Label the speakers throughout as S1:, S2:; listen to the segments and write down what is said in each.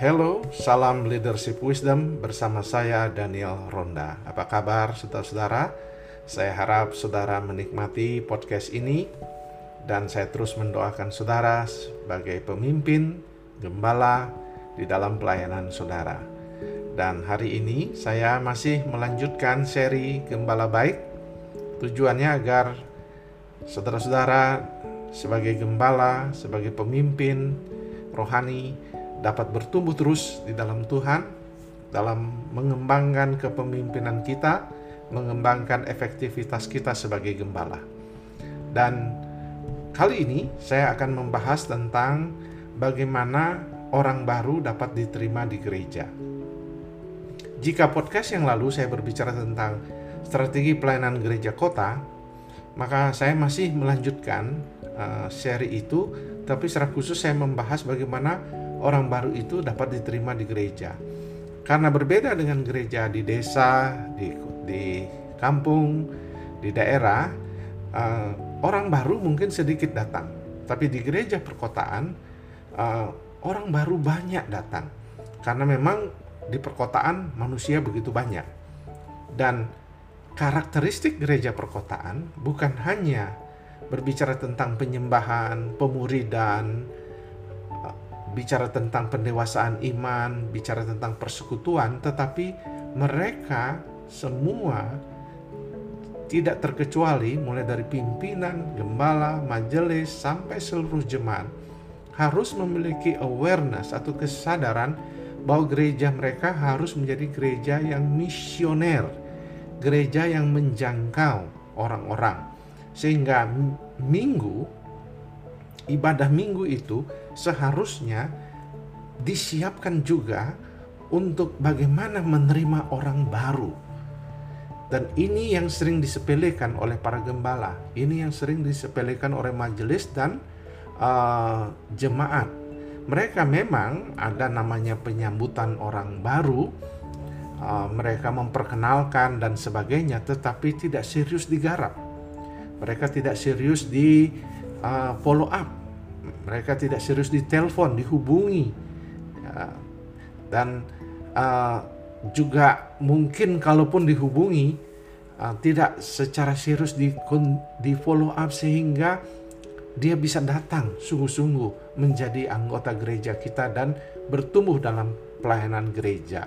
S1: Hello, salam leadership wisdom bersama saya Daniel Ronda. Apa kabar saudara-saudara? Saya harap saudara menikmati podcast ini dan saya terus mendoakan saudara sebagai pemimpin, gembala di dalam pelayanan saudara. Dan hari ini saya masih melanjutkan seri Gembala Baik. Tujuannya agar saudara-saudara sebagai gembala, sebagai pemimpin rohani dapat bertumbuh terus di dalam Tuhan, dalam mengembangkan kepemimpinan kita, mengembangkan efektivitas kita sebagai gembala. Dan kali ini saya akan membahas tentang bagaimana orang baru dapat diterima di gereja. Jika podcast yang lalu saya berbicara tentang strategi pelayanan gereja kota, maka saya masih melanjutkan uh, seri itu, tapi secara khusus saya membahas bagaimana orang baru itu dapat diterima di gereja. Karena berbeda dengan gereja di desa, di, di kampung, di daerah, uh, orang baru mungkin sedikit datang. Tapi di gereja perkotaan, uh, orang baru banyak datang. Karena memang di perkotaan manusia begitu banyak. Dan karakteristik gereja perkotaan bukan hanya berbicara tentang penyembahan, pemuridan, bicara tentang pendewasaan iman, bicara tentang persekutuan, tetapi mereka semua tidak terkecuali mulai dari pimpinan, gembala, majelis sampai seluruh jemaat harus memiliki awareness atau kesadaran bahwa gereja mereka harus menjadi gereja yang misioner, gereja yang menjangkau orang-orang. Sehingga minggu ibadah minggu itu seharusnya disiapkan juga untuk bagaimana menerima orang baru. Dan ini yang sering disepelekan oleh para gembala, ini yang sering disepelekan oleh majelis dan uh, jemaat. Mereka memang ada namanya penyambutan orang baru, uh, mereka memperkenalkan dan sebagainya, tetapi tidak serius digarap. Mereka tidak serius di uh, follow up mereka tidak serius ditelepon, dihubungi, ya. dan uh, juga mungkin kalaupun dihubungi uh, tidak secara serius di di follow up sehingga dia bisa datang sungguh-sungguh menjadi anggota gereja kita dan bertumbuh dalam pelayanan gereja.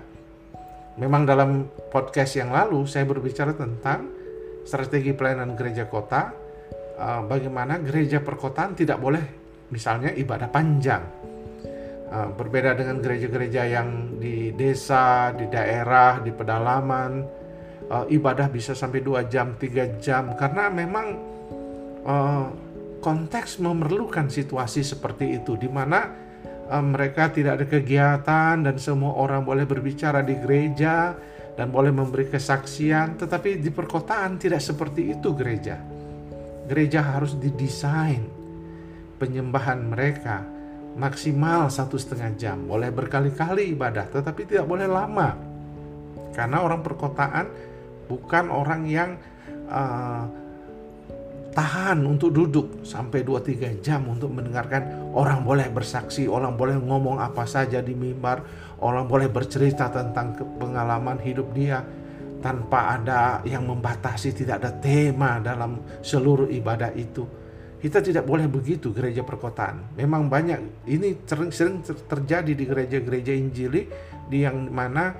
S1: Memang dalam podcast yang lalu saya berbicara tentang strategi pelayanan gereja kota, uh, bagaimana gereja perkotaan tidak boleh misalnya ibadah panjang. Uh, berbeda dengan gereja-gereja yang di desa, di daerah, di pedalaman, uh, ibadah bisa sampai dua jam, tiga jam, karena memang uh, konteks memerlukan situasi seperti itu, di mana mereka tidak ada kegiatan dan semua orang boleh berbicara di gereja dan boleh memberi kesaksian, tetapi di perkotaan tidak seperti itu gereja. Gereja harus didesain penyembahan mereka maksimal satu setengah jam. Boleh berkali-kali ibadah, tetapi tidak boleh lama. Karena orang perkotaan bukan orang yang uh, tahan untuk duduk sampai 2-3 jam untuk mendengarkan orang boleh bersaksi, orang boleh ngomong apa saja di mimbar, orang boleh bercerita tentang pengalaman hidup dia tanpa ada yang membatasi, tidak ada tema dalam seluruh ibadah itu kita tidak boleh begitu gereja perkotaan. Memang banyak ini sering, sering terjadi di gereja-gereja Injili di yang mana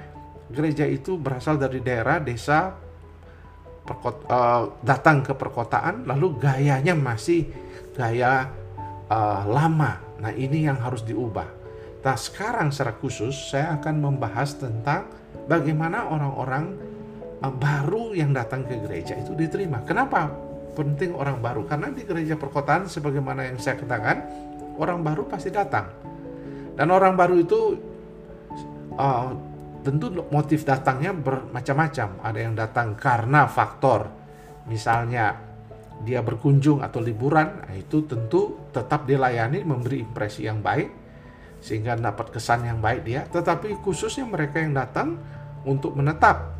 S1: gereja itu berasal dari daerah desa perkot, uh, datang ke perkotaan lalu gayanya masih gaya uh, lama. Nah, ini yang harus diubah. Nah, sekarang secara khusus saya akan membahas tentang bagaimana orang-orang uh, baru yang datang ke gereja itu diterima. Kenapa penting orang baru. Karena di gereja perkotaan sebagaimana yang saya katakan orang baru pasti datang. Dan orang baru itu uh, tentu motif datangnya bermacam-macam. Ada yang datang karena faktor misalnya dia berkunjung atau liburan nah itu tentu tetap dilayani memberi impresi yang baik sehingga dapat kesan yang baik dia. Tetapi khususnya mereka yang datang untuk menetap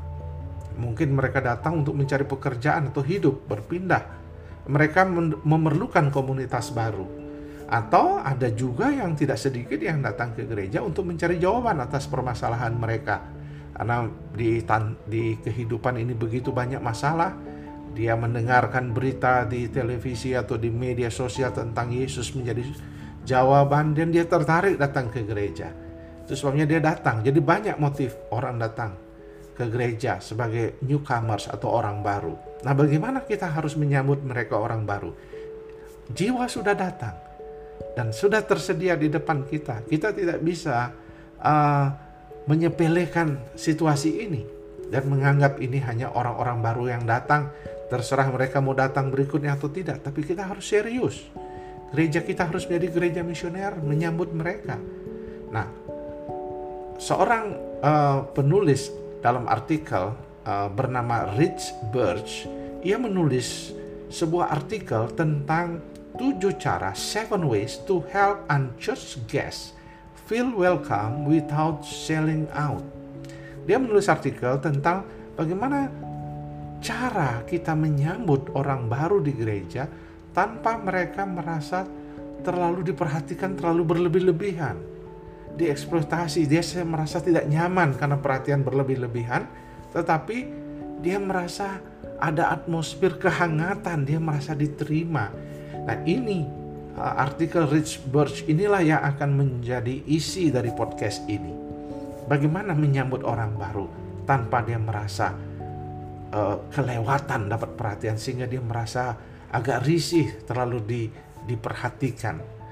S1: Mungkin mereka datang untuk mencari pekerjaan atau hidup, berpindah. Mereka memerlukan komunitas baru. Atau ada juga yang tidak sedikit yang datang ke gereja untuk mencari jawaban atas permasalahan mereka. Karena di, di kehidupan ini begitu banyak masalah, dia mendengarkan berita di televisi atau di media sosial tentang Yesus menjadi jawaban dan dia tertarik datang ke gereja. Itu sebabnya dia datang. Jadi banyak motif orang datang ke gereja sebagai newcomers atau orang baru. Nah, bagaimana kita harus menyambut mereka orang baru? Jiwa sudah datang dan sudah tersedia di depan kita. Kita tidak bisa uh, menyepelekan situasi ini dan menganggap ini hanya orang-orang baru yang datang. Terserah mereka mau datang berikutnya atau tidak, tapi kita harus serius. Gereja kita harus menjadi gereja misioner menyambut mereka. Nah, seorang uh, penulis dalam artikel uh, bernama Rich Birch, ia menulis sebuah artikel tentang tujuh cara, seven ways to help unjust guests feel welcome without selling out. Dia menulis artikel tentang bagaimana cara kita menyambut orang baru di gereja tanpa mereka merasa terlalu diperhatikan terlalu berlebih-lebihan. Dieksploitasi, dia merasa tidak nyaman karena perhatian berlebih-lebihan, tetapi dia merasa ada atmosfer kehangatan, dia merasa diterima Nah ini uh, artikel Rich Birch inilah yang akan menjadi isi dari podcast ini. Bagaimana menyambut orang baru tanpa dia merasa uh, kelewatan dapat perhatian sehingga dia merasa agak risih terlalu di, diperhatikan.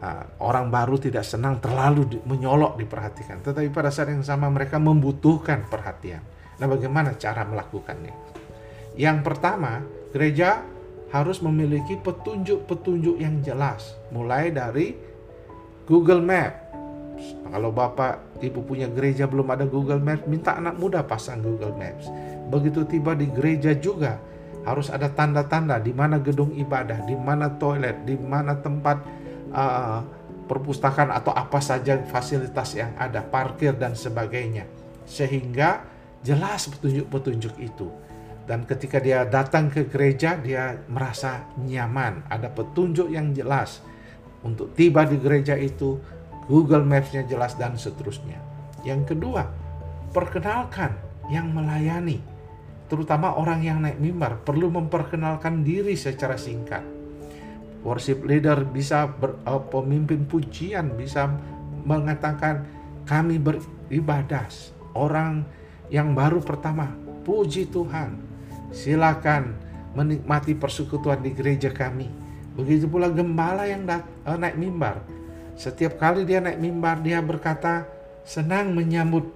S1: Uh, orang baru tidak senang terlalu menyolok diperhatikan, tetapi pada saat yang sama mereka membutuhkan perhatian. Nah, bagaimana cara melakukannya? Yang pertama, gereja harus memiliki petunjuk-petunjuk yang jelas, mulai dari Google Map. Kalau Bapak Ibu punya gereja belum ada Google Maps, minta anak muda pasang Google Maps. Begitu tiba di gereja juga harus ada tanda-tanda di mana gedung ibadah, di mana toilet, di mana tempat uh, perpustakaan atau apa saja fasilitas yang ada, parkir dan sebagainya. Sehingga jelas petunjuk-petunjuk itu dan ketika dia datang ke gereja dia merasa nyaman, ada petunjuk yang jelas untuk tiba di gereja itu, Google Maps-nya jelas dan seterusnya. Yang kedua, perkenalkan yang melayani, terutama orang yang naik mimbar perlu memperkenalkan diri secara singkat. Worship leader bisa ber, uh, pemimpin pujian bisa mengatakan kami beribadah. Orang yang baru pertama, puji Tuhan, silakan menikmati persekutuan di gereja kami. Begitu pula gembala yang dat- uh, naik mimbar. Setiap kali dia naik mimbar, dia berkata, senang menyambut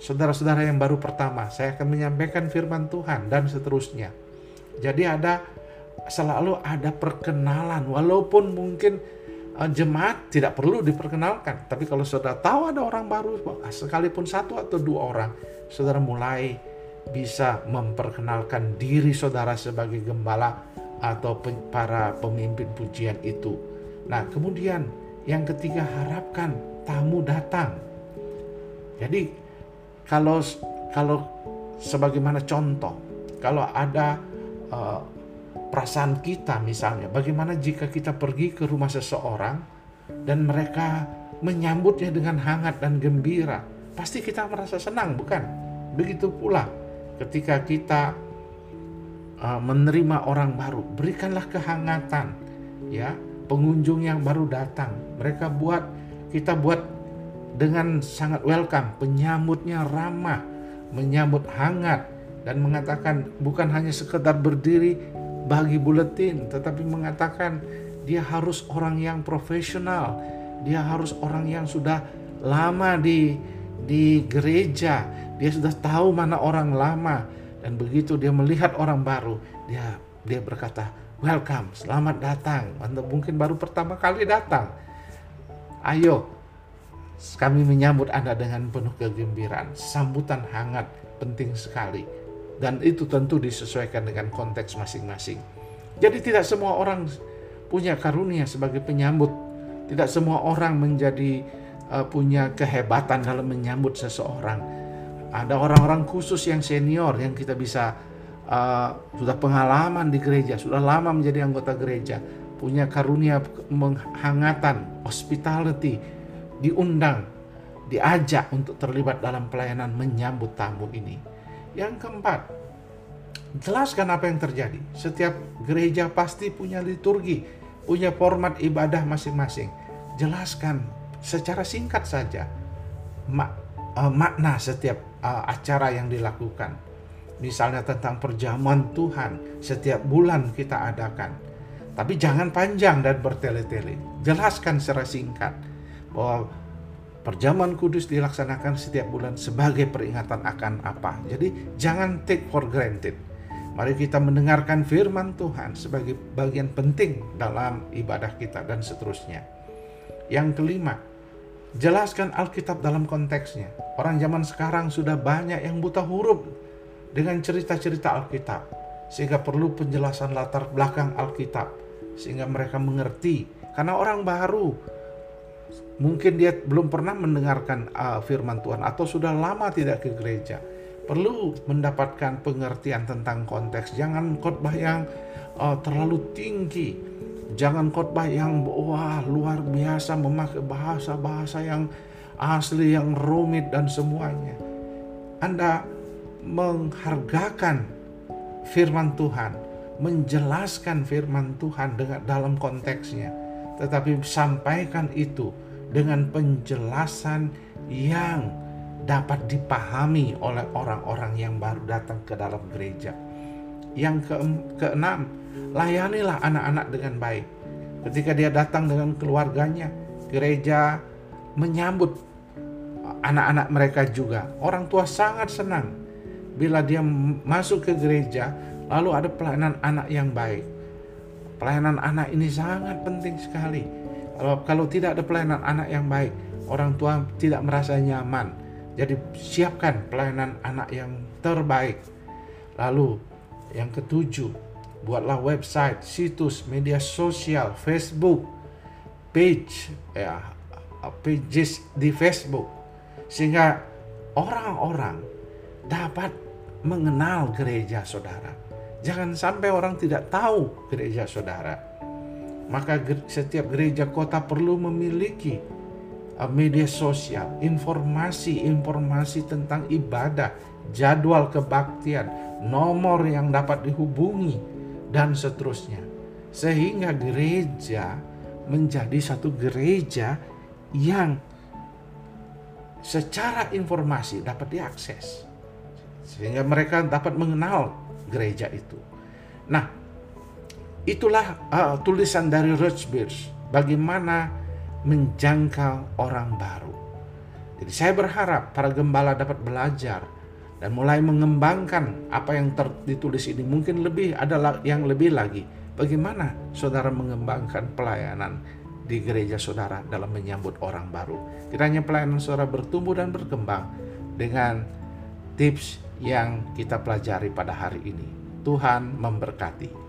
S1: saudara-saudara yang baru pertama. Saya akan menyampaikan firman Tuhan dan seterusnya. Jadi ada selalu ada perkenalan, walaupun mungkin uh, jemaat tidak perlu diperkenalkan. Tapi kalau saudara tahu ada orang baru, sekalipun satu atau dua orang, saudara mulai bisa memperkenalkan diri saudara sebagai gembala atau para pemimpin pujian itu. Nah, kemudian yang ketiga harapkan tamu datang. Jadi kalau kalau sebagaimana contoh, kalau ada uh, perasaan kita misalnya, bagaimana jika kita pergi ke rumah seseorang dan mereka menyambutnya dengan hangat dan gembira, pasti kita merasa senang, bukan? Begitu pula ketika kita uh, menerima orang baru, berikanlah kehangatan ya pengunjung yang baru datang. Mereka buat kita buat dengan sangat welcome, penyambutnya ramah, menyambut hangat dan mengatakan bukan hanya sekedar berdiri bagi buletin, tetapi mengatakan dia harus orang yang profesional, dia harus orang yang sudah lama di di gereja, dia sudah tahu mana orang lama dan begitu dia melihat orang baru, dia dia berkata, "Welcome, selamat datang." Anda mungkin baru pertama kali datang. Ayo, kami menyambut Anda dengan penuh kegembiraan. Sambutan hangat penting sekali. Dan itu tentu disesuaikan dengan konteks masing-masing. Jadi tidak semua orang punya karunia sebagai penyambut. Tidak semua orang menjadi uh, punya kehebatan dalam menyambut seseorang ada orang-orang khusus yang senior yang kita bisa uh, sudah pengalaman di gereja, sudah lama menjadi anggota gereja. punya karunia menghangatan, hospitality, diundang, diajak untuk terlibat dalam pelayanan menyambut tamu ini. Yang keempat, jelaskan apa yang terjadi. Setiap gereja pasti punya liturgi, punya format ibadah masing-masing. Jelaskan secara singkat saja uh, makna setiap uh, acara yang dilakukan. Misalnya tentang perjamuan Tuhan setiap bulan kita adakan tapi jangan panjang dan bertele-tele. Jelaskan secara singkat bahwa perjamuan kudus dilaksanakan setiap bulan sebagai peringatan akan apa. Jadi jangan take for granted. Mari kita mendengarkan firman Tuhan sebagai bagian penting dalam ibadah kita dan seterusnya. Yang kelima, jelaskan Alkitab dalam konteksnya. Orang zaman sekarang sudah banyak yang buta huruf dengan cerita-cerita Alkitab, sehingga perlu penjelasan latar belakang Alkitab sehingga mereka mengerti karena orang baru mungkin dia belum pernah mendengarkan uh, firman Tuhan atau sudah lama tidak ke gereja. Perlu mendapatkan pengertian tentang konteks. Jangan khotbah yang uh, terlalu tinggi. Jangan khotbah yang wah luar biasa memakai bahasa-bahasa yang asli yang rumit dan semuanya. Anda menghargakan firman Tuhan menjelaskan firman Tuhan dengan dalam konteksnya, tetapi sampaikan itu dengan penjelasan yang dapat dipahami oleh orang-orang yang baru datang ke dalam gereja. Yang ke keenam, layanilah anak-anak dengan baik. Ketika dia datang dengan keluarganya, gereja menyambut anak-anak mereka juga. Orang tua sangat senang bila dia masuk ke gereja Lalu ada pelayanan anak yang baik. Pelayanan anak ini sangat penting sekali. Kalau kalau tidak ada pelayanan anak yang baik, orang tua tidak merasa nyaman. Jadi siapkan pelayanan anak yang terbaik. Lalu yang ketujuh, buatlah website, situs, media sosial, Facebook, page, ya, pages di Facebook, sehingga orang-orang dapat mengenal gereja saudara. Jangan sampai orang tidak tahu gereja saudara. Maka setiap gereja kota perlu memiliki uh, media sosial, informasi-informasi tentang ibadah, jadwal kebaktian, nomor yang dapat dihubungi, dan seterusnya. Sehingga gereja menjadi satu gereja yang secara informasi dapat diakses. Sehingga mereka dapat mengenal gereja itu. Nah, itulah uh, tulisan dari Rothschild bagaimana menjangkau orang baru. Jadi saya berharap para gembala dapat belajar dan mulai mengembangkan apa yang ditulis ini. Mungkin lebih adalah yang lebih lagi. Bagaimana saudara mengembangkan pelayanan di gereja saudara dalam menyambut orang baru. Kiranya pelayanan saudara bertumbuh dan berkembang dengan tips yang kita pelajari pada hari ini. Tuhan memberkati.